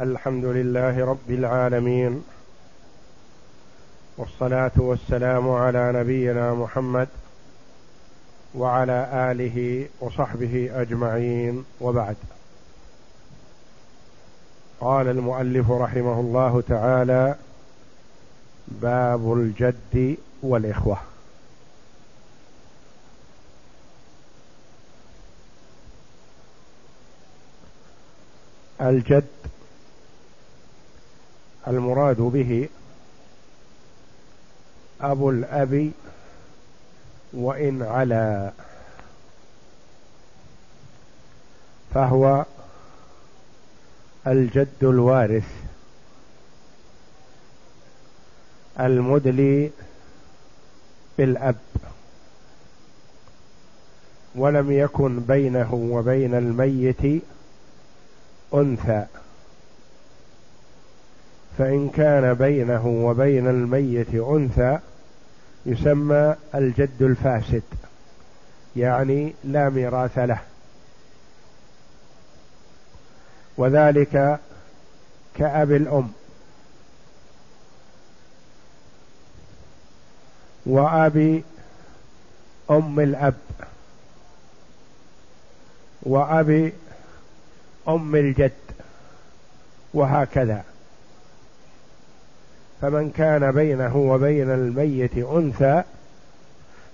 الحمد لله رب العالمين والصلاة والسلام على نبينا محمد وعلى آله وصحبه أجمعين وبعد. قال المؤلف رحمه الله تعالى باب الجد والإخوة. الجد المراد به أبو الأب وإن علا فهو الجد الوارث المدلي بالأب ولم يكن بينه وبين الميت أنثى. فإن كان بينه وبين الميت أنثى يسمى الجد الفاسد يعني لا ميراث له. وذلك كأب الأم. وأبي أم الأب. وأبي أم الجد. وهكذا. فمن كان بينه وبين الميت أنثى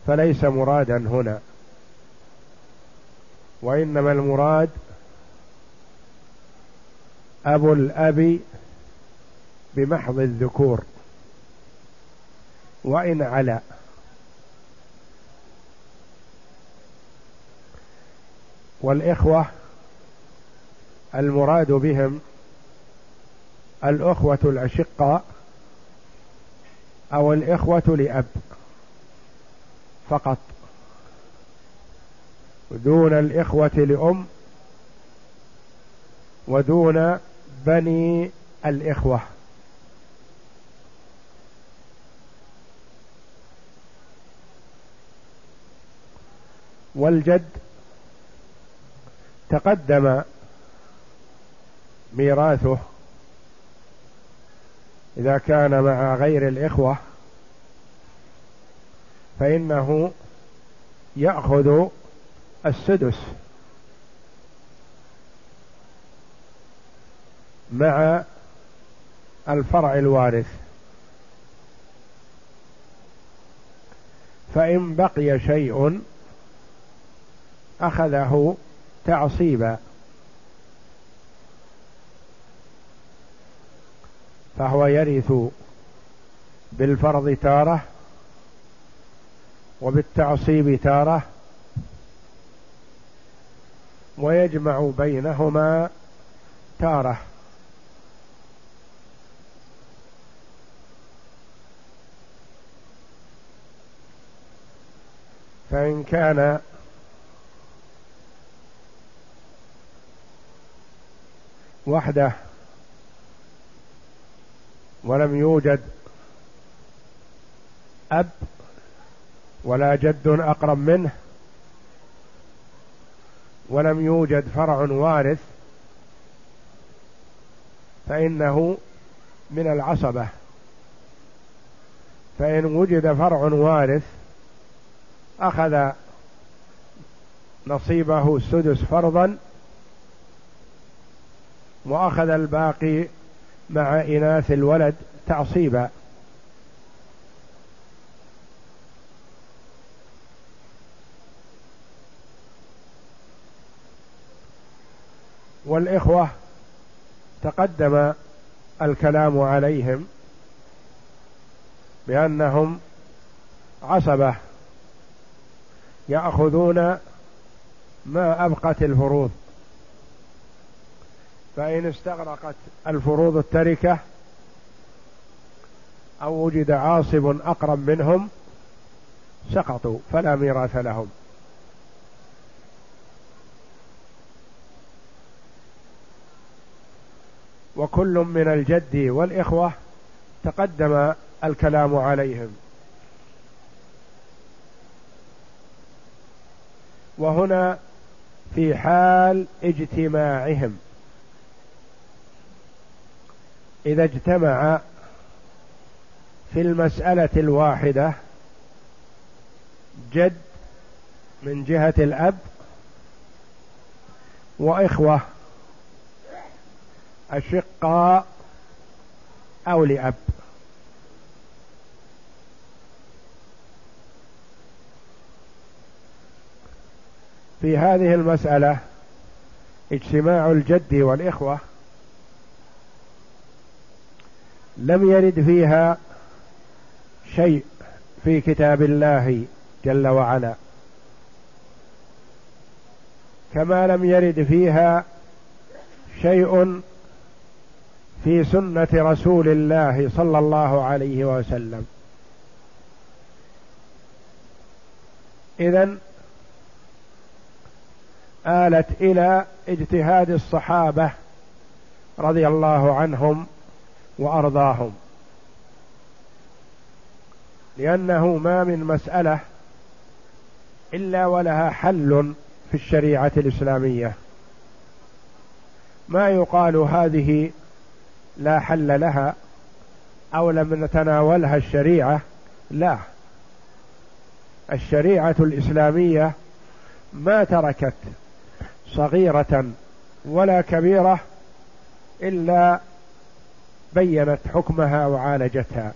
فليس مرادا هنا. وإنما المراد أبو الأب بمحض الذكور. وإن علا. والإخوة المراد بهم الأخوة الأشقاء أو الإخوة لأب فقط. دون الإخوة لأم ودون بني الإخوة. والجد تقدم ميراثه إذا كان مع غير الإخوة فإنه يأخذ السدس مع الفرع الوارث. فإن بقي شيء أخذه تعصيبا. فهو يرث بالفرض تارة وبالتعصيب تارة ويجمع بينهما تارة. فإن كان وحده ولم يوجد أب ولا جد أقرب منه ولم يوجد فرع وارث فإنه من العصبة. فإن وجد فرع وارث أخذ نصيبه السدس فرضا وأخذ الباقي مع إناث الولد تعصيبا. والإخوة تقدم الكلام عليهم بأنهم عصبة يأخذون ما أبقت الفروض. فإن استغرقت الفروض التركة أو وجد عاصب أقرب منهم سقطوا فلا ميراث لهم. وكل من الجد والإخوة تقدم الكلام عليهم. وهنا في حال اجتماعهم. إذا اجتمع في المسألة الواحدة جد من جهة الأب وإخوة أشقاء أو لأب. في هذه المسألة اجتماع الجد والإخوة لم يرد فيها شيء في كتاب الله جل وعلا. كما لم يرد فيها شيء في سنة رسول الله صلى الله عليه وسلم. اذا آلت إلى اجتهاد الصحابة رضي الله عنهم وأرضاهم. لأنه ما من مسألة إلا ولها حل في الشريعة الإسلامية. ما يقال هذه لا حل لها أو لم نتناولها الشريعة لا. الشريعة الإسلامية ما تركت صغيرة ولا كبيرة إلا بينت حكمها وعالجتها.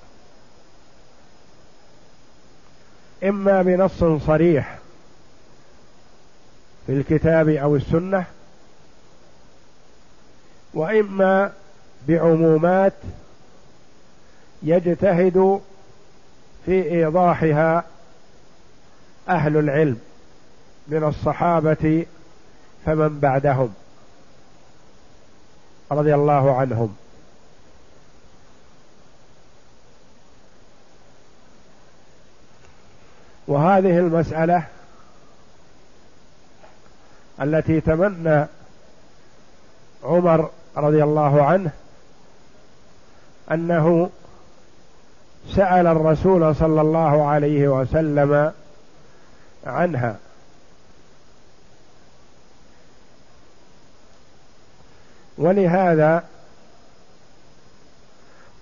إما بنص صريح في الكتاب أو السنة وإما بعمومات يجتهد في إيضاحها أهل العلم من الصحابة فمن بعدهم رضي الله عنهم. وهذه المسألة التي تمنى عمر رضي الله عنه أنه سأل الرسول صلى الله عليه وسلم عنها. ولهذا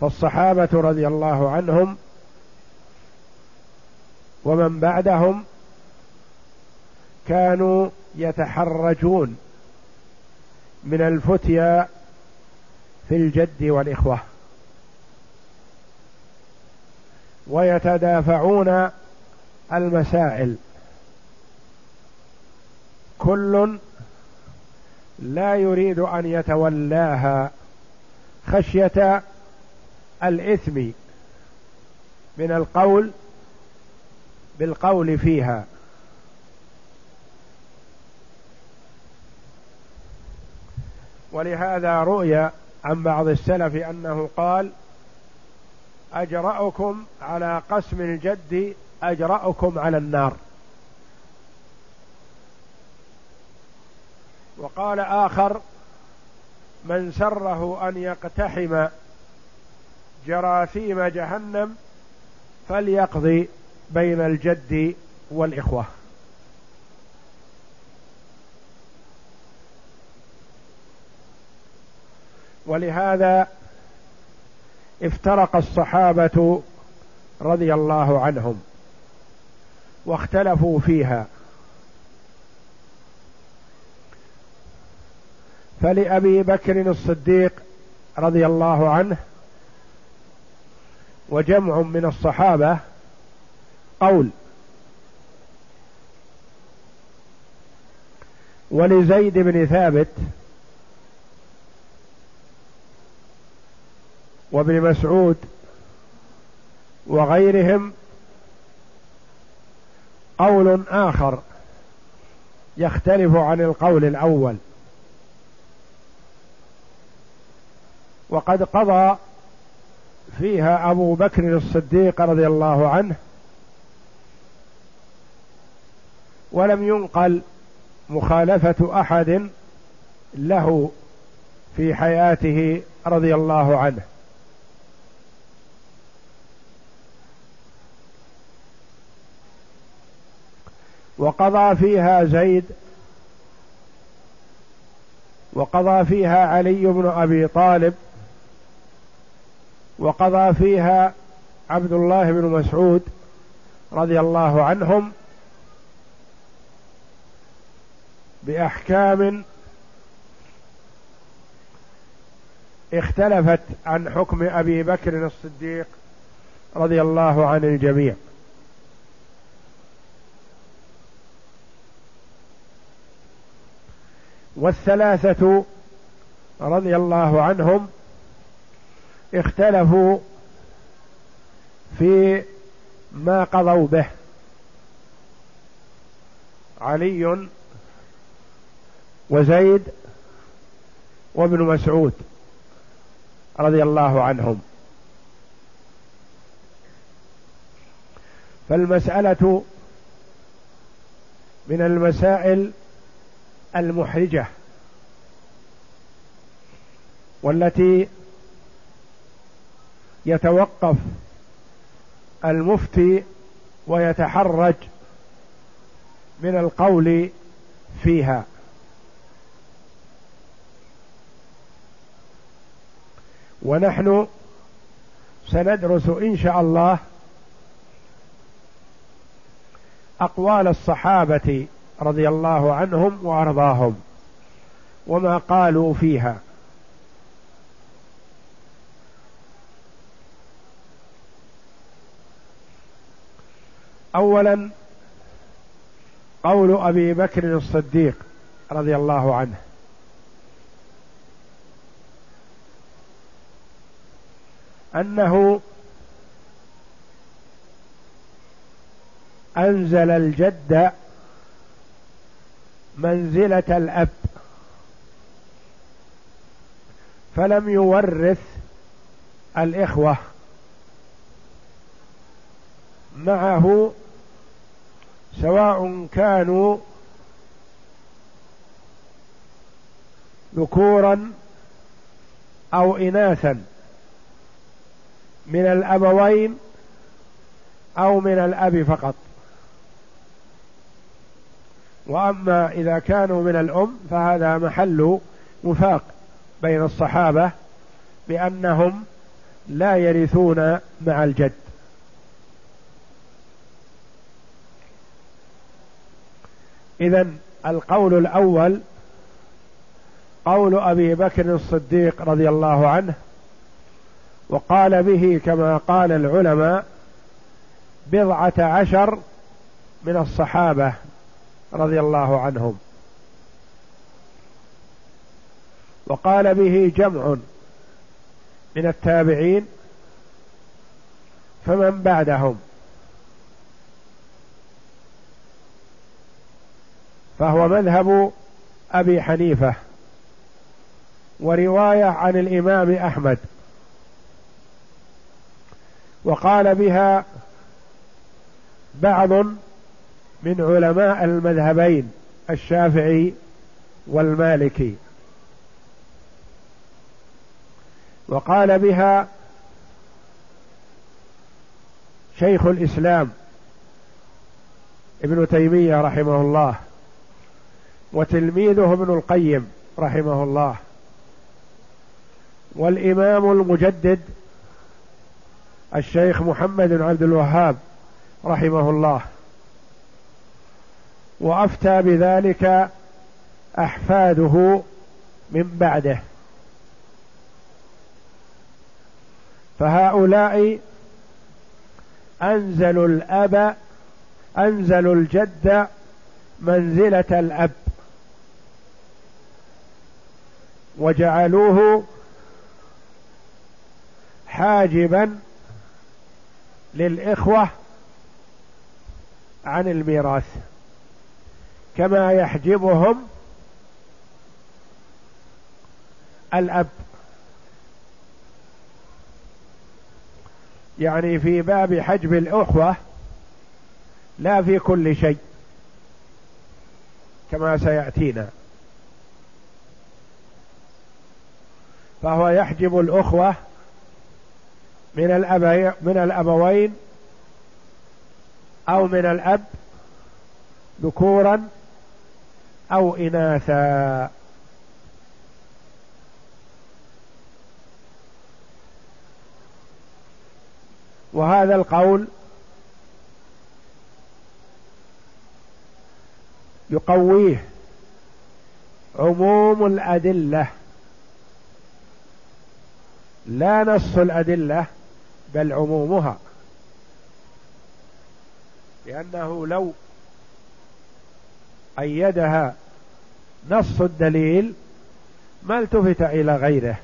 فالصحابة رضي الله عنهم ومن بعدهم كانوا يتحرجون من الفتيا في الجد والإخوة. ويتدافعون المسائل. كل لا يريد أن يتولاها خشية الإثم من القول بالقول فيها. ولهذا رؤي عن بعض السلف أنه قال أجرأكم على قسم الجد أجرأكم على النار. وقال آخر من سره أن يقتحم جراثيم جهنم فليقضي بين الجد والإخوة. ولهذا افترق الصحابة رضي الله عنهم واختلفوا فيها. فلأبي بكر الصديق رضي الله عنه وجمع من الصحابة قول ولزيد بن ثابت وابن مسعود وغيرهم قول آخر يختلف عن القول الأول. وقد قضى فيها أبو بكر الصديق رضي الله عنه ولم ينقل مخالفة أحد له في حياته رضي الله عنه. وقضى فيها زيد وقضى فيها علي بن أبي طالب وقضى فيها عبد الله بن مسعود رضي الله عنهم بأحكام اختلفت عن حكم أبي بكر الصديق رضي الله عن الجميع. والثلاثة رضي الله عنهم اختلفوا في ما قضوا به. علي وزيد وابن مسعود رضي الله عنهم. فالمسألة من المسائل المحرجة والتي يتوقف المفتي ويتحرج من القول فيها. ونحن سندرس إن شاء الله أقوال الصحابة رضي الله عنهم وأرضاهم وما قالوا فيها. اولا قول أبي بكر الصديق رضي الله عنه. أنه أنزل الجد منزلة الأب. فلم يورث الإخوة. معه سواء كانوا ذكورا أو إناثا من الأبوين أو من الأب فقط. وأما إذا كانوا من الأم فهذا محل وفاق بين الصحابة بأنهم لا يرثون مع الجد. اذا القول الأول قول أبي بكر الصديق رضي الله عنه وقال به كما قال العلماء بضعة عشر من الصحابة. رضي الله عنهم. وقال به جمع من التابعين فمن بعدهم. فهو مذهب أبي حنيفة ورواية عن الإمام أحمد. وقال بها بعض من علماء المذهبين الشافعي والمالكي. وقال بها شيخ الإسلام ابن تيمية رحمه الله وتلميذه ابن القيم رحمه الله والإمام المجدد الشيخ محمد بن عبد الوهاب رحمه الله. وأفتى بذلك أحفاده من بعده. فهؤلاء أنزلوا الأب أنزلوا الجد منزلة الأب. وجعلوه حاجبا للإخوة عن الميراث. كما يحجبهم الأب. يعني في باب حجب الأخوة لا في كل شيء كما سيأتينا. فهو يحجب الأخوة من من الأبوين أو من الأب ذكورا أو إناثا وهذا القول يقويه عموم الأدلة لا نص الأدلة بل عمومها لأنه لو أيدها نص الدليل ما التفت إلى غيره.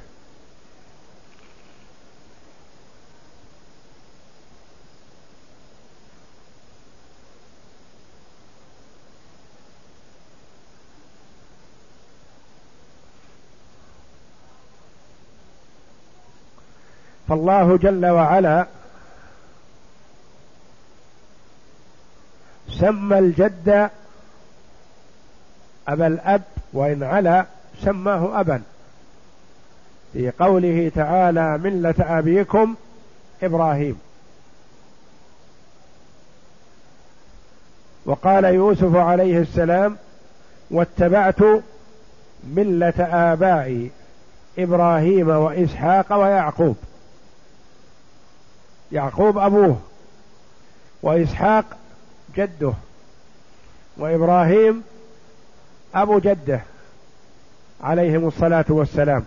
فالله جل وعلا سمى الجد أبا الأب وإن علا سماه أبا. في قوله تعالى ملة أبيكم إبراهيم. وقال يوسف عليه السلام واتبعت ملة آبائي إبراهيم وإسحاق ويعقوب. يعقوب أبوه وإسحاق جده وإبراهيم أبو جدة عليهم الصلاة والسلام.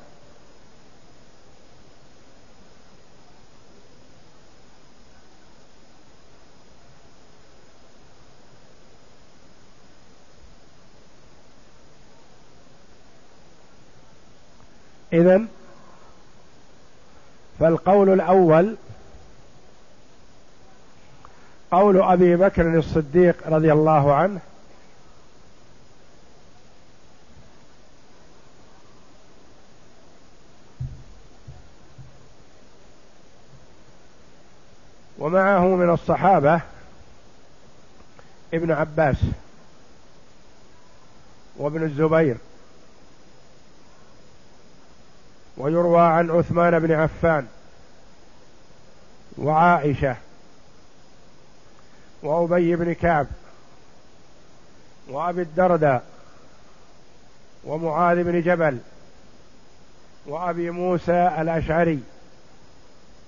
إذن فالقول الأول قول أبي بكر الصديق رضي الله عنه ومعه من الصحابة ابن عباس وابن الزبير ويروى عن عثمان بن عفان وعائشة وأبي بن كعب وأبي الدرداء ومعاذ بن جبل وأبي موسى الأشعري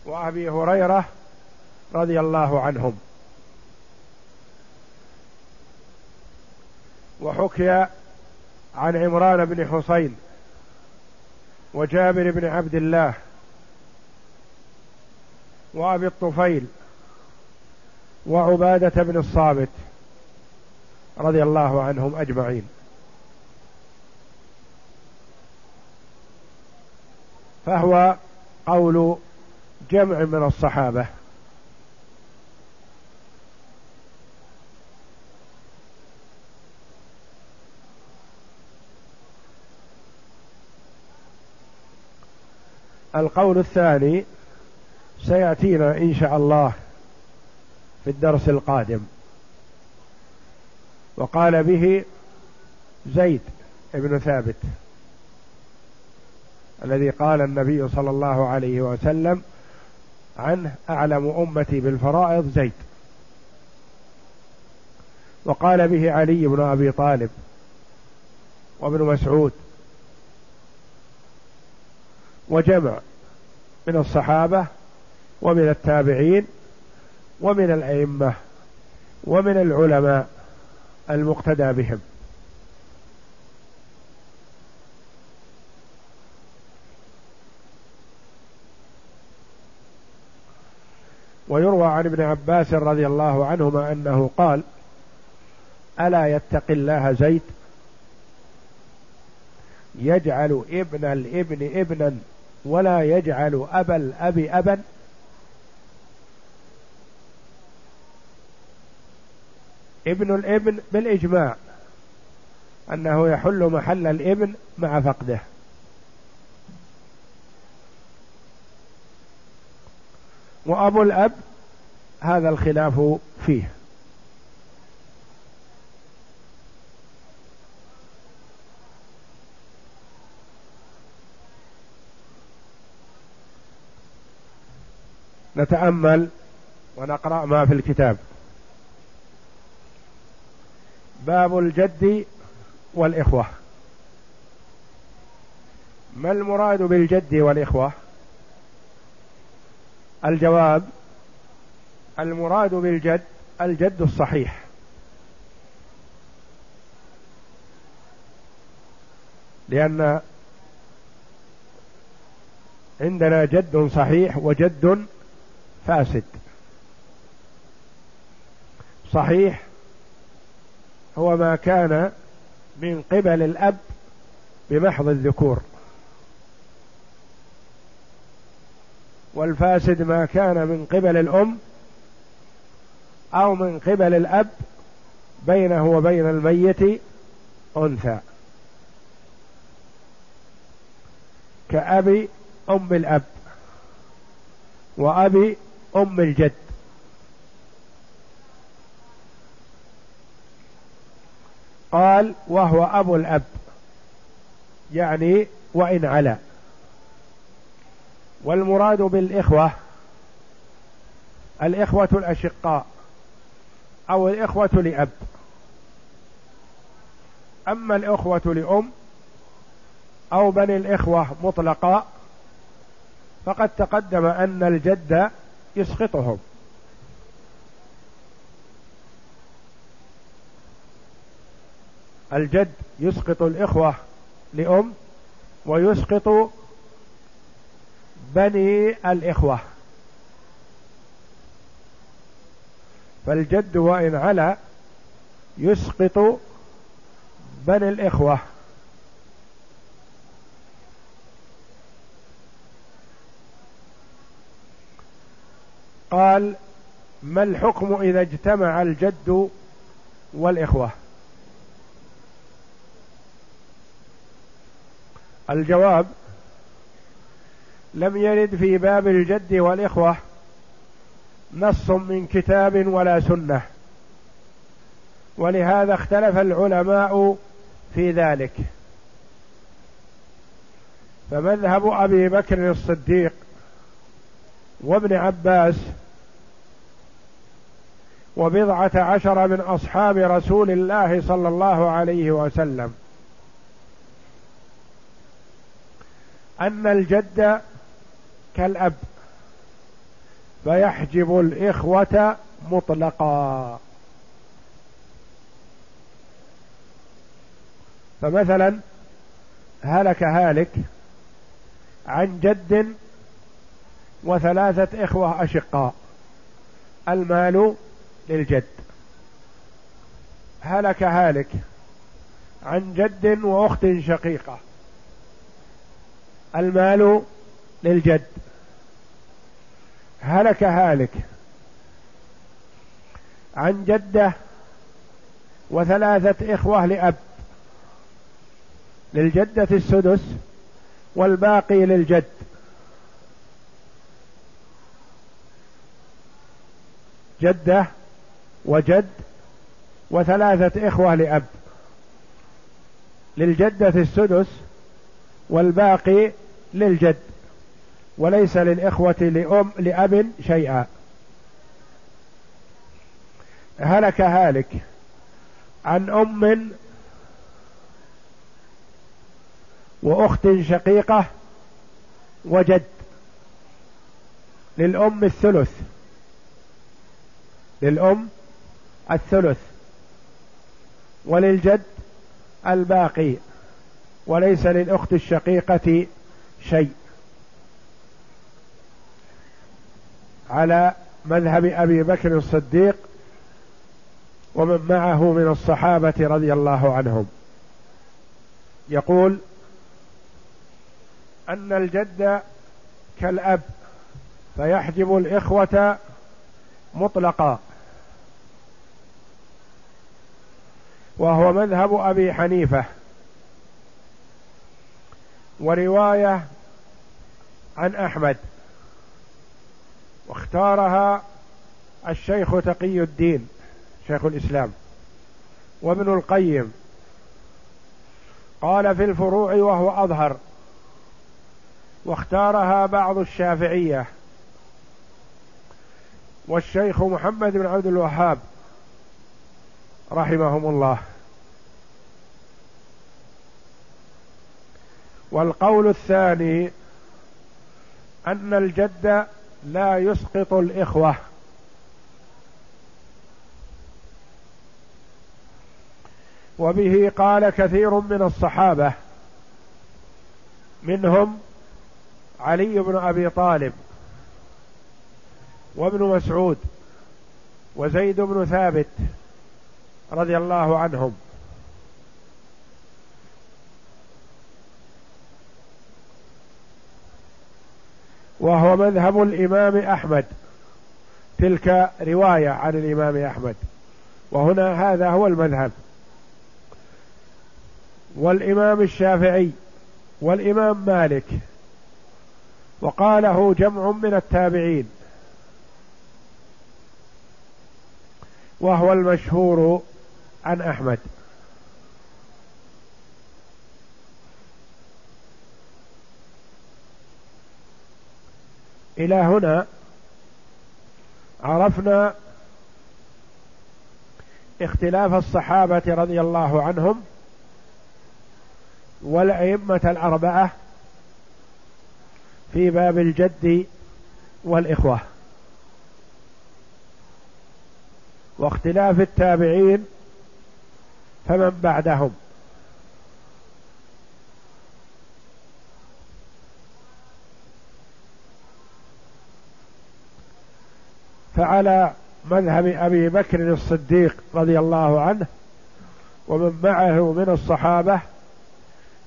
وأبي هريرة رضي الله عنهم. وحكي عن عمران بن حسين وجابر بن عبد الله وأبي الطفيل وعبادة بن الصامت رضي الله عنهم أجمعين. فهو قول جمع من الصحابة. القول الثاني سيأتينا إن شاء الله في الدرس القادم. وقال به زيد بن ثابت الذي قال النبي صلى الله عليه وسلم عنه أعلم أمتي بالفرائض زيد. وقال به علي بن أبي طالب وابن مسعود. وجمع من الصحابة ومن التابعين ومن الأئمة ومن العلماء المقتدى بهم. ويروى عن ابن عباس رضي الله عنهما أنه قال ألا يتق الله زيد؟ يجعل ابن الابن ابنا ولا يجعل أبا الأب أبا. ابن الإبن بالإجماع أنه يحل محل الإبن مع فقده. وأبو الأب هذا الخلاف فيه. نتأمل ونقرأ ما في الكتاب. باب الجد والإخوة. ما المراد بالجد والإخوة؟ الجواب المراد بالجد الجد الصحيح. لأن عندنا جد صحيح وجد فاسد. صحيح هو ما كان من قبل الأب بمحض الذكور. والفاسد ما كان من قبل الأم أو من قبل الأب بينه وبين الميت أنثى. كأبي أم الأب وأبي أم الجد. قال وهو أبو الأب. يعني وإن علا. والمراد بالإخوة الإخوة الأشقاء أو الإخوة لأب. أما الإخوة لأم أو بني الإخوة مطلقا فقد تقدم أن الجد يسقطهم الجد يسقط الإخوة لأم ويسقط بني الإخوة. فالجد وإن علا يسقط بني الإخوة. قال ما الحكم إذا اجتمع الجد والإخوة؟ الجواب لم يرد في باب الجد والإخوة نص من كتاب ولا سنة ولهذا اختلف العلماء في ذلك. فمذهب أبي بكر الصديق وابن عباس وبضعة عشر من أصحاب رسول الله صلى الله عليه وسلم. أن الجد كالأب فيحجب الإخوة مطلقا. فمثلا هلك هالك عن جد وثلاثة إخوة أشقاء. المال للجد. هلك هالك عن جد وأخت شقيقة. المال للجد. هلك هالك عن جده وثلاثة إخوة لأب. للجدة السدس والباقي للجد. جدة وجد وثلاثة إخوة لأب. للجدة السدس والباقي للجد وليس للإخوة لأم لأب شيئا. هلك هالك عن أم وأخت شقيقة وجد للأم الثلث. للأم الثلث وللجد الباقي وليس للأخت الشقيقة شيء. على مذهب أبي بكر الصديق ومن معه من الصحابة رضي الله عنهم. يقول أن الجد كالأب فيحجب الإخوة مطلقا. وهو مذهب أبي حنيفة. ورواية عن أحمد. واختارها الشيخ تقي الدين شيخ الإسلام. وابن القيم. قال في الفروع وهو أظهر. واختارها بعض الشافعية. والشيخ محمد بن عبد الوهاب رحمهم الله. والقول الثاني أن الجد لا يسقط الإخوة. وبه قال كثير من الصحابة منهم علي بن أبي طالب. وابن مسعود وزيد بن ثابت رضي الله عنهم. وهو مذهب الإمام أحمد. تلك رواية عن الإمام أحمد. وهنا هذا هو المذهب. والإمام الشافعي والإمام مالك. وقاله جمع من التابعين. وهو المشهور عن أحمد. إلى هنا عرفنا اختلاف الصحابة رضي الله عنهم والأئمة الأربعة في باب الجد والإخوة. واختلاف التابعين فمن بعدهم. فعلى مذهب أبي بكر الصديق رضي الله عنه ومن معه من الصحابة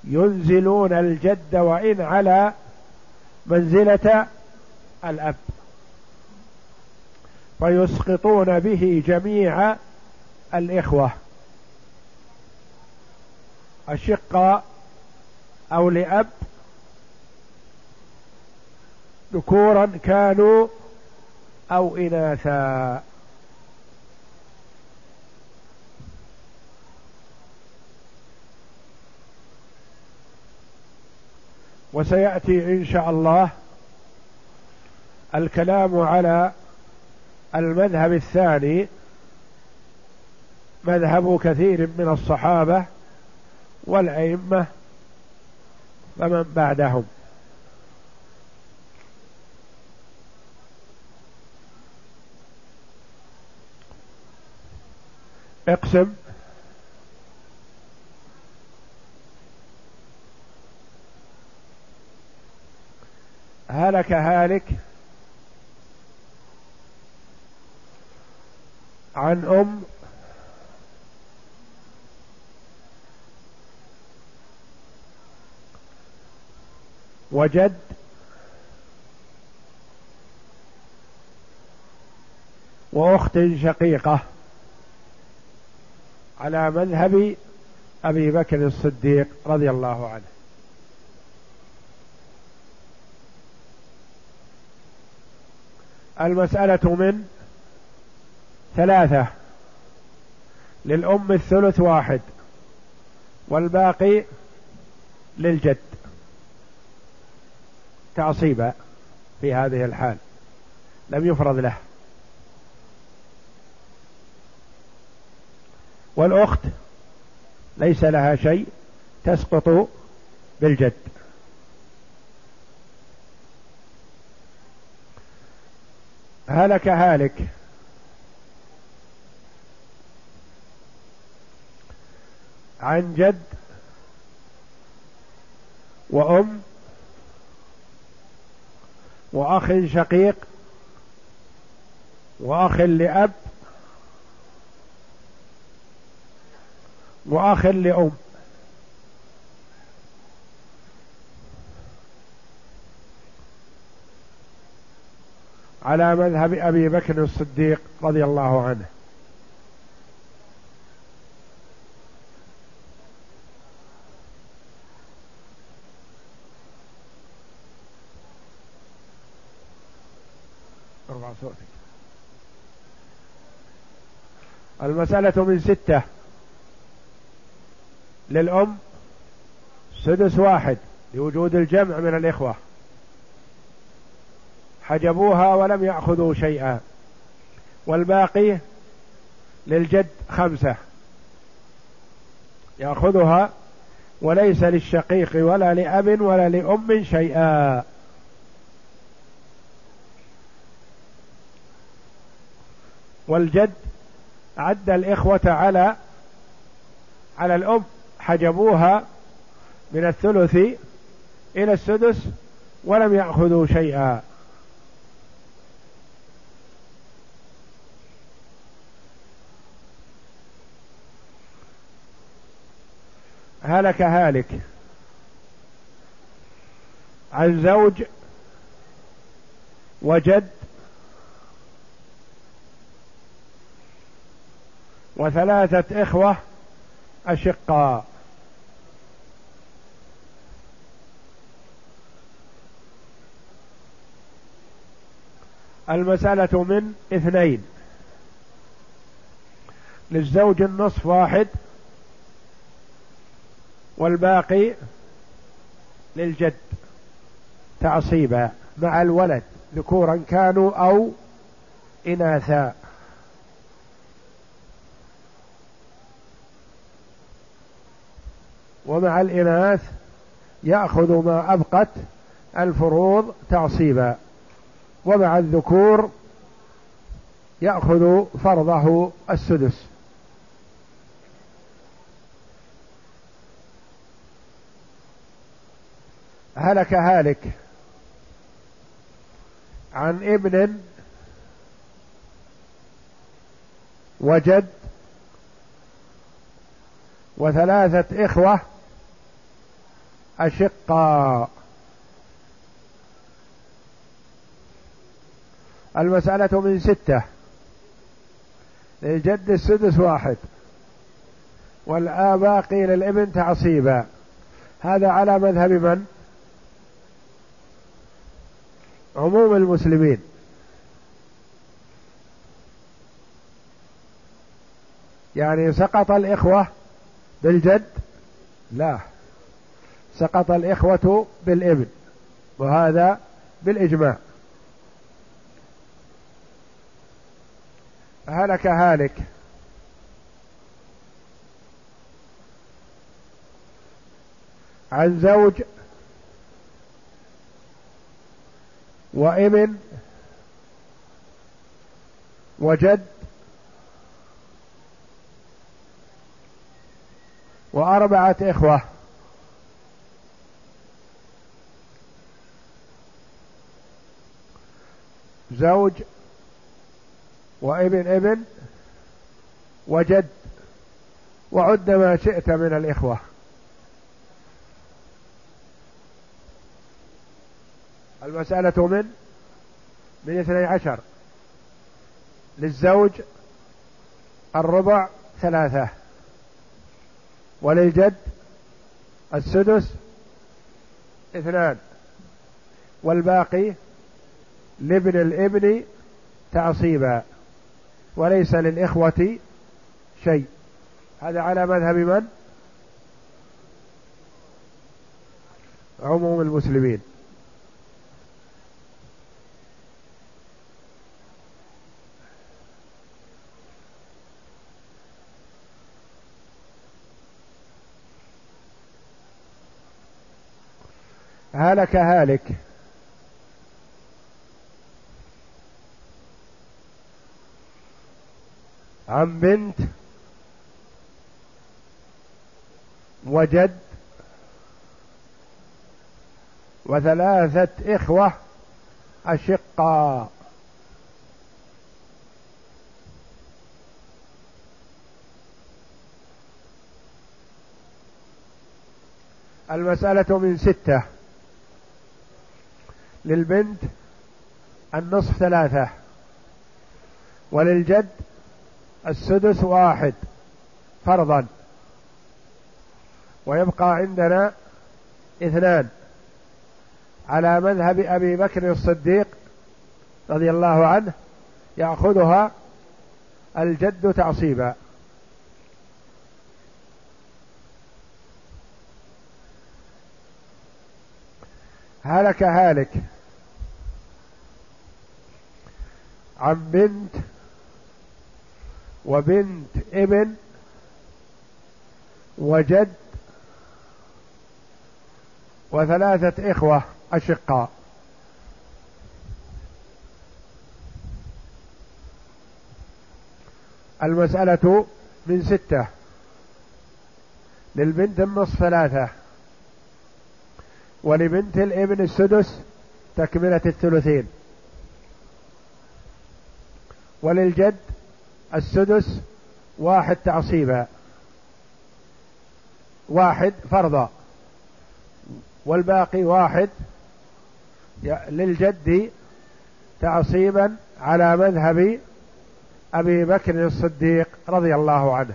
ينزلون الجد وإن على منزلة الأب. فيسقطون به جميع الإخوة. اشقاء أو لأب. ذكورا كانوا أو إناثا. وسيأتي إن شاء الله الكلام على المذهب الثاني مذهب كثير من الصحابة والأئمة فمن بعدهم. اقسم. هلك هالك عن أم وجد وأخت شقيقة على مذهب أبي بكر الصديق رضي الله عنه. المسألة من ثلاثة للأم الثلث واحد والباقي للجد. تعصيبا في هذه الحال. لم يفرض له. والأخت ليس لها شيء تسقط بالجد. هلك هالك. عن جد وأم وأخ شقيق وأخ لأب وأخ لأم. على مذهب أبي بكر الصديق رضي الله عنه. المسألة من ستة. للأم سدس واحد لوجود الجمع من الإخوة. حجبوها ولم يأخذوا شيئا. والباقي للجد خمسة. يأخذها وليس للشقيق ولا لأب ولا لأم شيئا. والجد عد الإخوة على على الأم حجبوها من الثلث إلى السدس ولم يأخذوا شيئا. هلك هالك عن زوج وجد وثلاثة إخوة أشقاء. المسألة من اثنين. للزوج النصف واحد والباقي للجد تعصيبا مع الولد ذكورا كانوا أو إناثا. ومع الإناث يأخذ ما أبقت الفروض تعصيبا. ومع الذكور يأخذ فرضه السدس. هلك هالك عن ابن وجد وثلاثة إخوة أشقاء المسألة من ستة. للجد السدس واحد. والآباقي للابن تعصيبا. هذا على مذهب من؟ عموم المسلمين. يعني سقط الإخوة بالجد؟ لا. سقط الإخوة بالابن وهذا بالإجماع. هلك هالك. عن زوج وابن وجد وأربعة إخوة. زوج وابن ابن وجد وعد ما شئت من الإخوة. المسألة من من اثني عشر للزوج الربع ثلاثة وللجد السدس اثنان والباقي لابن الابن تعصيبا وليس للإخوة شيء. هذا على مذهب من؟ عموم المسلمين. هلك هالك. عن بنت وجد وثلاثة إخوة أشقاء المسألة من ستة. للبنت النصف ثلاثة. وللجد السدس واحد. فرضا. ويبقى عندنا اثنان. على مذهب أبي بكر الصديق رضي الله عنه يأخذها الجد تعصيبا. هلك هالك عن بنت وبنت ابن وجد وثلاثة إخوة أشقاء. المسألة من ستة. للبنت النصف ثلاثة. ولبنت الابن السدس تكملة الثلثين. وللجد السدس واحد تعصيبا. واحد فرضا. والباقي واحد للجد تعصيبا على مذهب أبي بكر الصديق رضي الله عنه.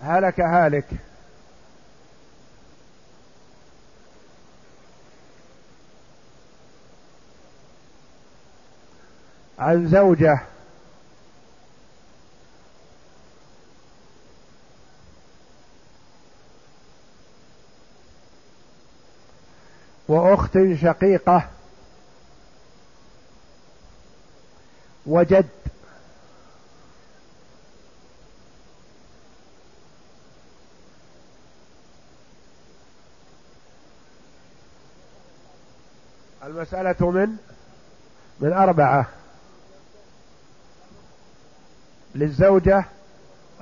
هلك هالك. عن زوجة. وأخت شقيقة. وجد. المسألة من؟ من أربعة. للزوجة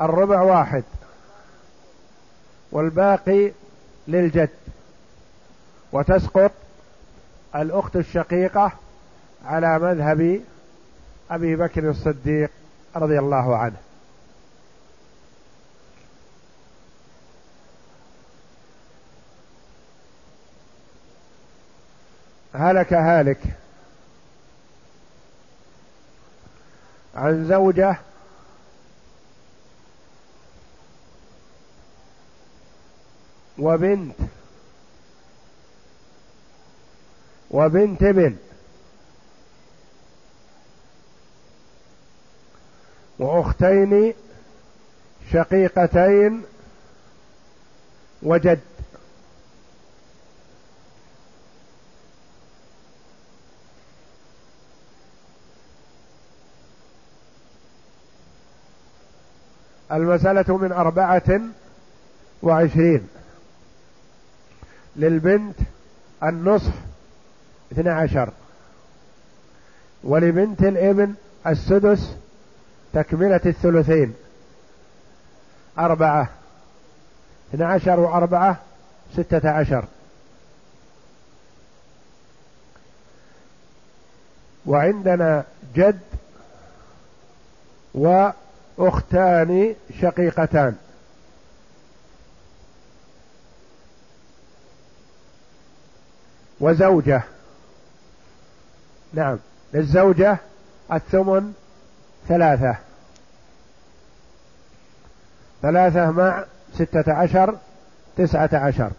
الربع واحد والباقي للجد. وتسقط الأخت الشقيقة على مذهب أبي بكر الصديق رضي الله عنه. هلك هالك عن زوجة وبنت. وبنت ابن. وأختين شقيقتين وجد. المسألة من أربعة وعشرين. للبنت النصف اثنى عشر. ولبنت الابن السدس تكملة الثلثين. أربعة. اثنى عشر وأربعة ستة عشر. وعندنا جد وأختان شقيقتان. وزوجة. نعم. للزوجة الثمن ثلاثة. ثلاثة مع ستة عشر تسعة عشر.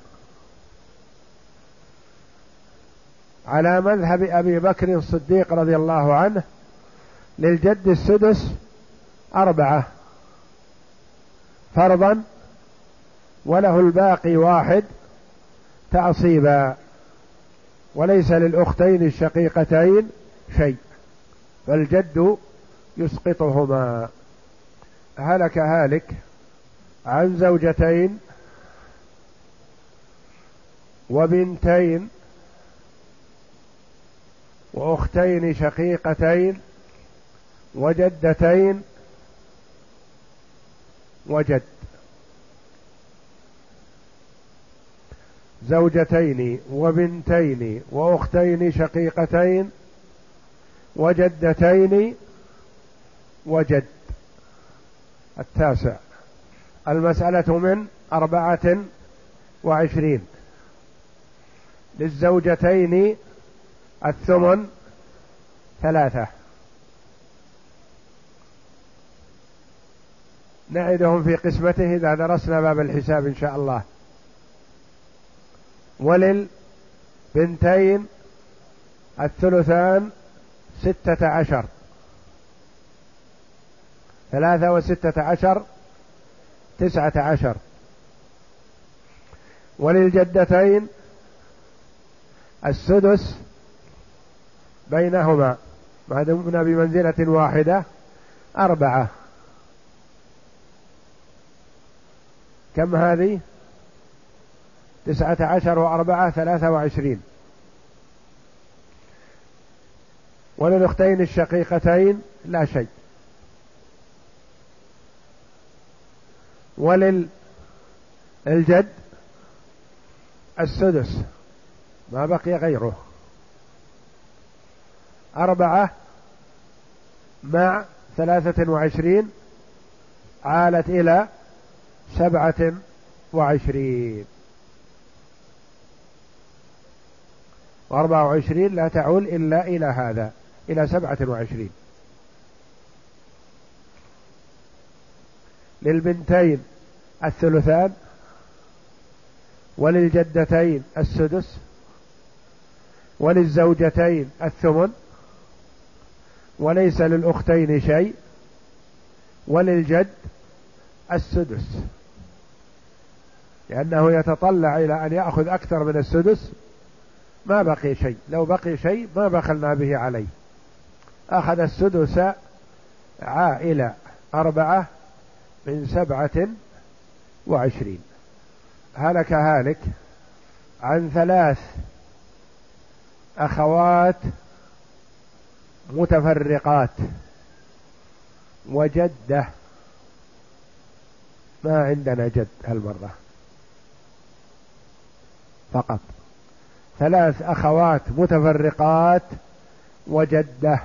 على مذهب أبي بكر الصديق رضي الله عنه للجد السدس أربعة. فرضا وله الباقي واحد تعصيبا. وليس للأختين الشقيقتين شيء فالجد يسقطهما. هلك هالك عن زوجتين وبنتين وأختين شقيقتين وجدتين وجد. زوجتين وبنتين وأختين شقيقتين وجدتين وجد. التاسع. المسألة من أربعة وعشرين. للزوجتين الثمن ثلاثة. نعدهم في قسمته إذا درسنا باب الحساب إن شاء الله. وللبنتين الثلثان ستة عشر. ثلاثة وستة عشر تسعة عشر. وللجدتين السدس بينهما ما دمنا بمنزلة واحدة أربعة. كم هذه؟ تسعة عشر وأربعة ثلاثة وعشرين. وللأختين الشقيقتين لا شيء. وللجد السدس ما بقي غيره. أربعة مع ثلاثة وعشرين عالت إلى سبعة وعشرين. وأربعة وعشرين لا تعول إلا إلى هذا إلى سبعة وعشرين. للبنتين الثلثان وللجدتين السدس وللزوجتين الثمن وليس للأختين شيء وللجد السدس. لأنه يتطلع إلى أن يأخذ أكثر من السدس ما بقي شيء. لو بقي شيء ما بخلنا به عليه. أخذ السدس عائلة أربعة من سبعة وعشرين. هلك هالك عن ثلاث أخوات متفرقات. وجدة. ما عندنا جد هالمرة. فقط. ثلاث أخوات متفرقات وجدة.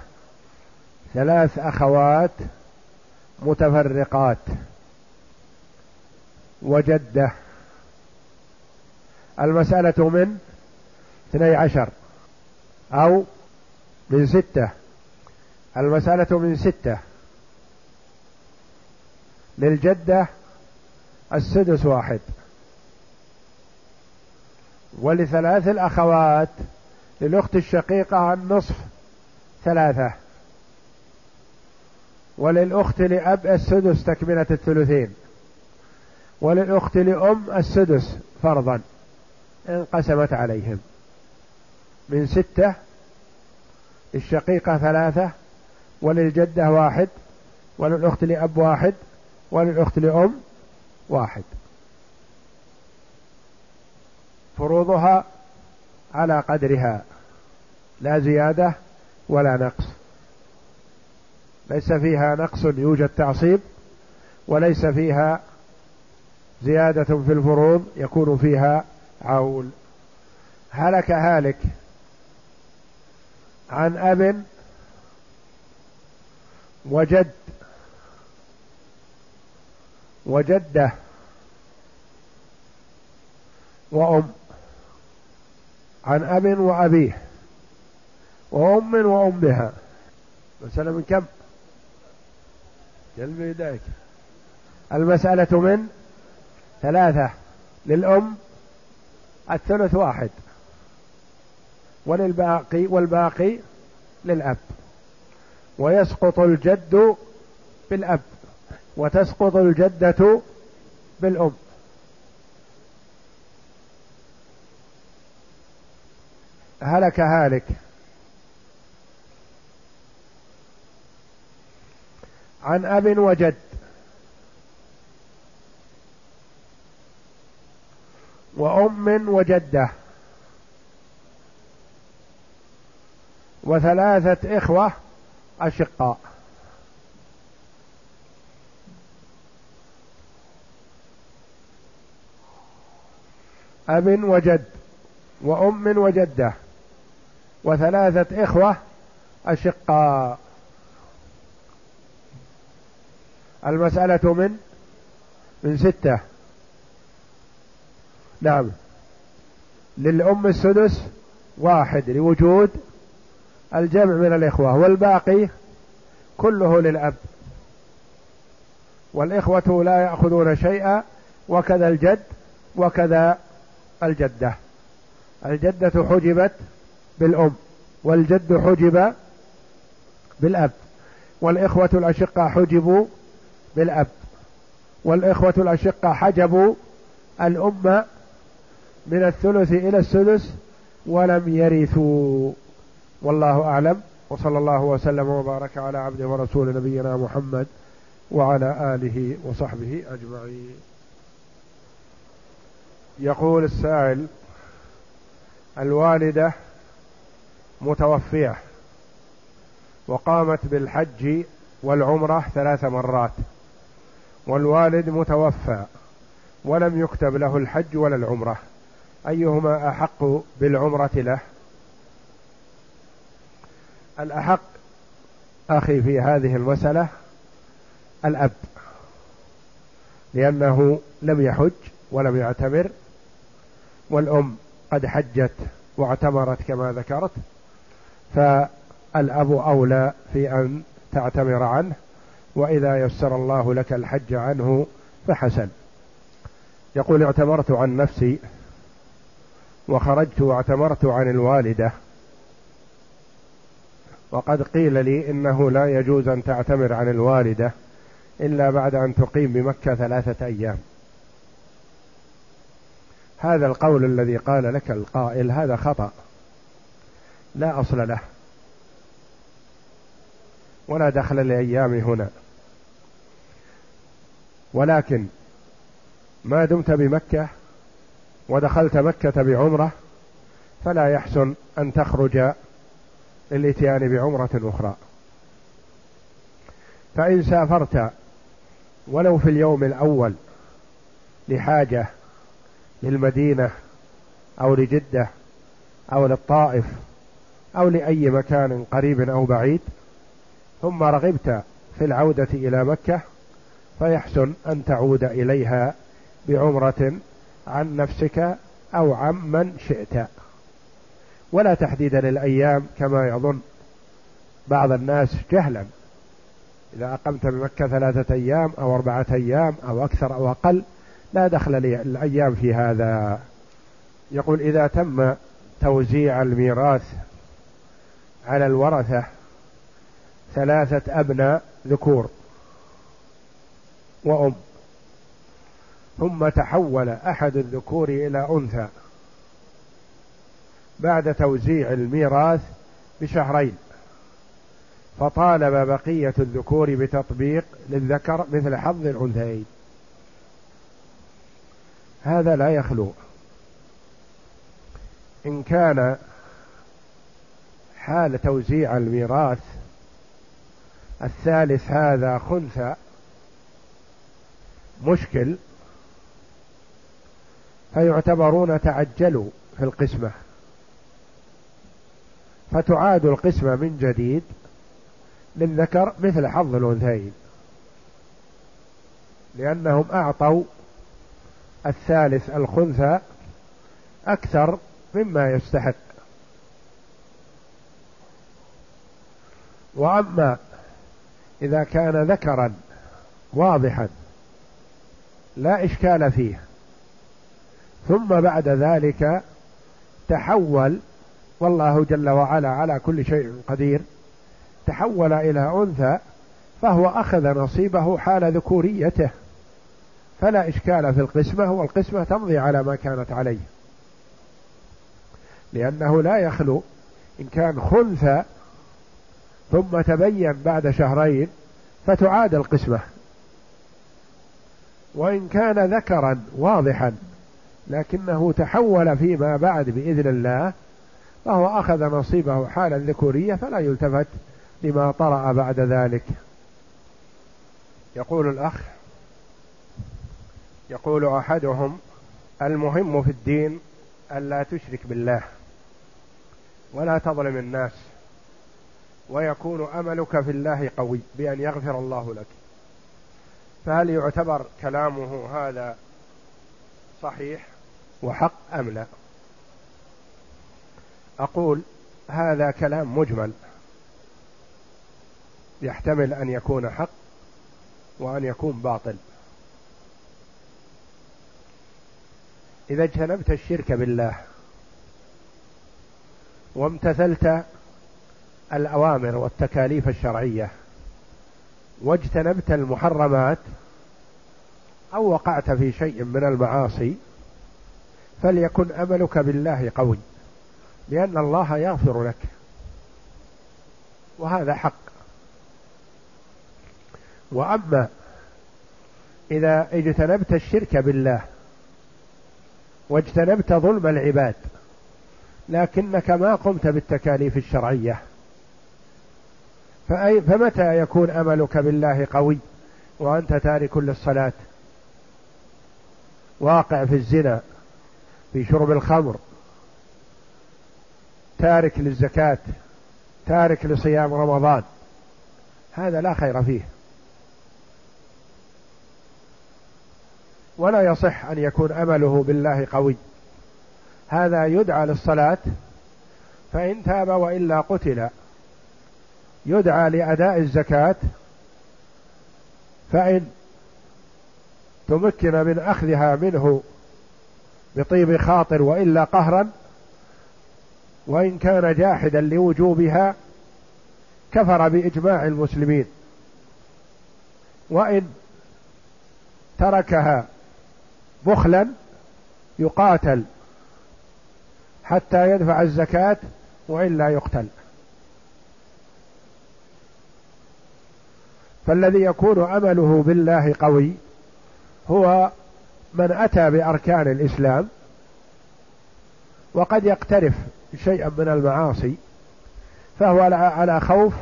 ثلاث أخوات متفرقات وجدة. المسألة من اثني عشر أو من ستة. المسألة من ستة. للجدة السدس واحد. ولثلاث الأخوات للأخت الشقيقة النصف ثلاثة. وللأخت لأب السدس تكملة الثلثين. وللأخت لأم السدس فرضا انقسمت عليهم. من ستة للشقيقة ثلاثة وللجدة واحد وللأخت لأب واحد وللأخت لأم واحد. فروضها على قدرها. لا زيادة ولا نقص. ليس فيها نقص يوجد تعصيب. وليس فيها زيادة في الفروض يكون فيها عول هلك هالك عن أب وجد وجدة وأم. عن أب وأبيه وأم وأمها. مسألة من كم؟ جلب يديك. المسألة من ثلاثة للأم الثلث واحد. وللباقي والباقي للأب. ويسقط الجد بالأب وتسقط الجدة بالأم. هلك هالك. عن أب وجد. وأم وجدة. وثلاثة إخوة أشقاء. أب وجد. وأم وجدة. وثلاثة إخوة أشقاء. المسألة من من ستة. نعم. للأم السدس واحد لوجود الجمع من الإخوة والباقي كله للأب. والإخوة لا يأخذون شيئا وكذا الجد وكذا الجدة. الجدة حجبت بالأم والجد حجب بالأب والإخوة الأشقة حجبوا بالأب والإخوة الأشقة حجبوا الأم من الثلث إلى السدس ولم يرثوا. والله أعلم وصلى الله وسلم وبارك على عبده ورسول نبينا محمد وعلى آله وصحبه أجمعين. يقول السائل الوالدة متوفية وقامت بالحج والعمرة ثلاث مرات والوالد متوفى ولم يكتب له الحج ولا العمرة. أيهما أحق بالعمرة له؟ الأحق أخي في هذه المسألة الأب لأنه لم يحج ولم يعتمر والأم قد حجت واعتمرت كما ذكرت. فالأب أولى في أن تعتمر عنه وإذا يسر الله لك الحج عنه فحسن. يقول اعتمرت عن نفسي وخرجت واعتمرت عن الوالدة. وقد قيل لي إنه لا يجوز أن تعتمر عن الوالدة إلا بعد أن تقيم بمكة ثلاثة أيام. هذا القول الذي قال لك القائل هذا خطأ. لا أصل له. ولا دخل لأيام هنا. ولكن ما دمت بمكة ودخلت مكة بعمرة فلا يحسن أن تخرج للإتيان بعمرة أخرى. فإن سافرت ولو في اليوم الأول لحاجة للمدينة أو لجدة أو للطائف أو لأي مكان قريب أو بعيد ثم رغبت في العودة إلى مكة فيحسن أن تعود إليها بعمرة عن نفسك أو عن من شئت. ولا تحديد للأيام كما يظن بعض الناس جهلا. إذا أقمت بمكة ثلاثة أيام أو أربعة أيام أو أكثر أو أقل لا دخل لي الأيام في هذا. يقول إذا تم توزيع الميراث على الورثة ثلاثة أبناء ذكور وأم. ثم تحول أحد الذكور إلى أنثى بعد توزيع الميراث بشهرين. فطالب بقية الذكور بتطبيق للذكر مثل حظ الأنثيين. هذا لا يخلو. إن كان حال توزيع الميراث الثالث هذا خنثى. مشكل. فيعتبرون تعجلوا في القسمة. فتعاد القسمة من جديد للذكر مثل حظ الأنثيين. لأنهم أعطوا الثالث الخنثى أكثر مما يستحق. وأما إذا كان ذكرا واضحا لا إشكال فيه. ثم بعد ذلك تحول والله جل وعلا على كل شيء قدير تحول إلى أنثى فهو أخذ نصيبه حال ذكوريته فلا إشكال في القسمة والقسمة تمضي على ما كانت عليه. لأنه لا يخلو إن كان خنثى ثم تبين بعد شهرين فتعاد القسمة. وإن كان ذكرا واضحا لكنه تحول فيما بعد بإذن الله فهو أخذ نصيبه حال الذكورية فلا يلتفت لما طرأ بعد ذلك. يقول الأخ يقول أحدهم المهم في الدين ألا تشرك بالله ولا تظلم الناس. ويكون أملك في الله قوي بأن يغفر الله لك. فهل يعتبر كلامه هذا صحيح وحق أم لا؟ أقول هذا كلام مجمل. يحتمل أن يكون حق وأن يكون باطل. إذا اجتنبت الشرك بالله وامتثلت الأوامر والتكاليف الشرعية. واجتنبت المحرمات أو وقعت في شيء من المعاصي فليكن أملك بالله قوي لأن الله يغفر لك. وهذا حق. وأما إذا اجتنبت الشرك بالله واجتنبت ظلم العباد لكنك ما قمت بالتكاليف الشرعية. فأي فمتى يكون أملك بالله قوي؟ وأنت تارك للصلاة. واقع في الزنا في شرب الخمر. تارك للزكاة تارك لصيام رمضان. هذا لا خير فيه. ولا يصح أن يكون أمله بالله قوي. هذا يدعى للصلاة فإن تاب وإلا قتل. يدعى لأداء الزكاة فإن تمكن من أخذها منه بطيب خاطر وإلا قهرا وإن كان جاحدا لوجوبها كفر بإجماع المسلمين. وإن تركها بخلا يقاتل حتى يدفع الزكاة وإلا يقتل. فالذي يكون أمله بالله قوي هو من أتى بأركان الإسلام وقد يقترف شيئا من المعاصي فهو على خوف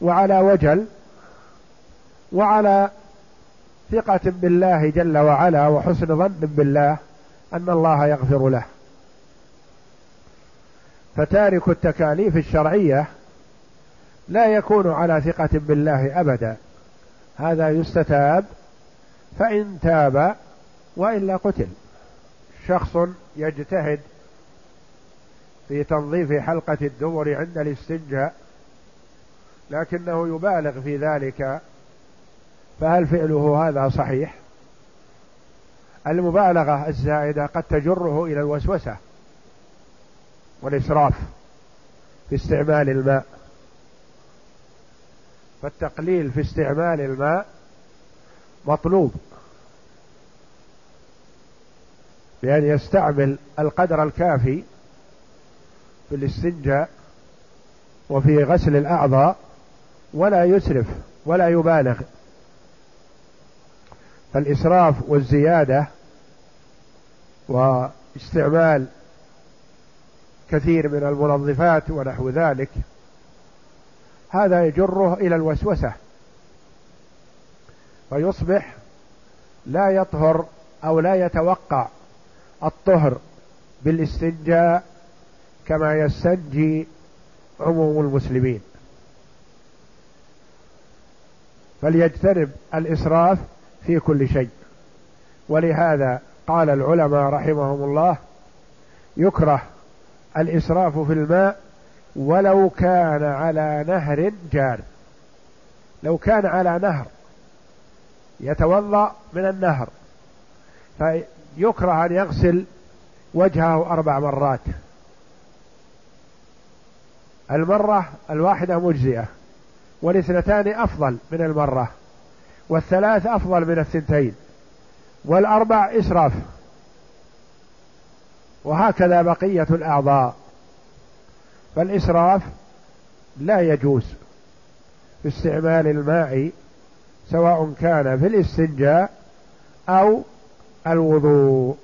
وعلى وجل وعلى ثقة بالله جل وعلا وحسن ظن بالله أن الله يغفر له. فتارك التكاليف الشرعية لا يكون على ثقة بالله أبدا. هذا يستتاب فإن تاب وإلا قتل. شخص يجتهد في تنظيف حلقة الدبر عند الاستنجاء لكنه يبالغ في ذلك فهل فعله هذا صحيح؟ المبالغة الزائدة قد تجره إلى الوسوسة والإسراف في استعمال الماء. فالتقليل في استعمال الماء مطلوب. بأن يستعمل القدر الكافي في الاستنجاء وفي غسل الأعضاء ولا يسرف ولا يبالغ. فالإسراف والزيادة واستعمال كثير من المنظفات ونحو ذلك هذا يجره إلى الوسوسة. فيصبح لا يطهر أو لا يتوقع الطهر بالاستنجاء كما يستنجي عموم المسلمين. فليجتنب الإسراف في كل شيء. ولهذا قال العلماء رحمهم الله يكره الإسراف في الماء ولو كان على نهر جار. لو كان على نهر يتوضأ من النهر فيكره أن يغسل وجهه أربع مرات. المرة الواحدة مجزئة والاثنتان أفضل من المرة والثلاث أفضل من الثنتين والأربع إسراف. وهكذا بقية الأعضاء. فالإسراف لا يجوز في استعمال الماء سواء كان في الاستنجاء أو الوضوء.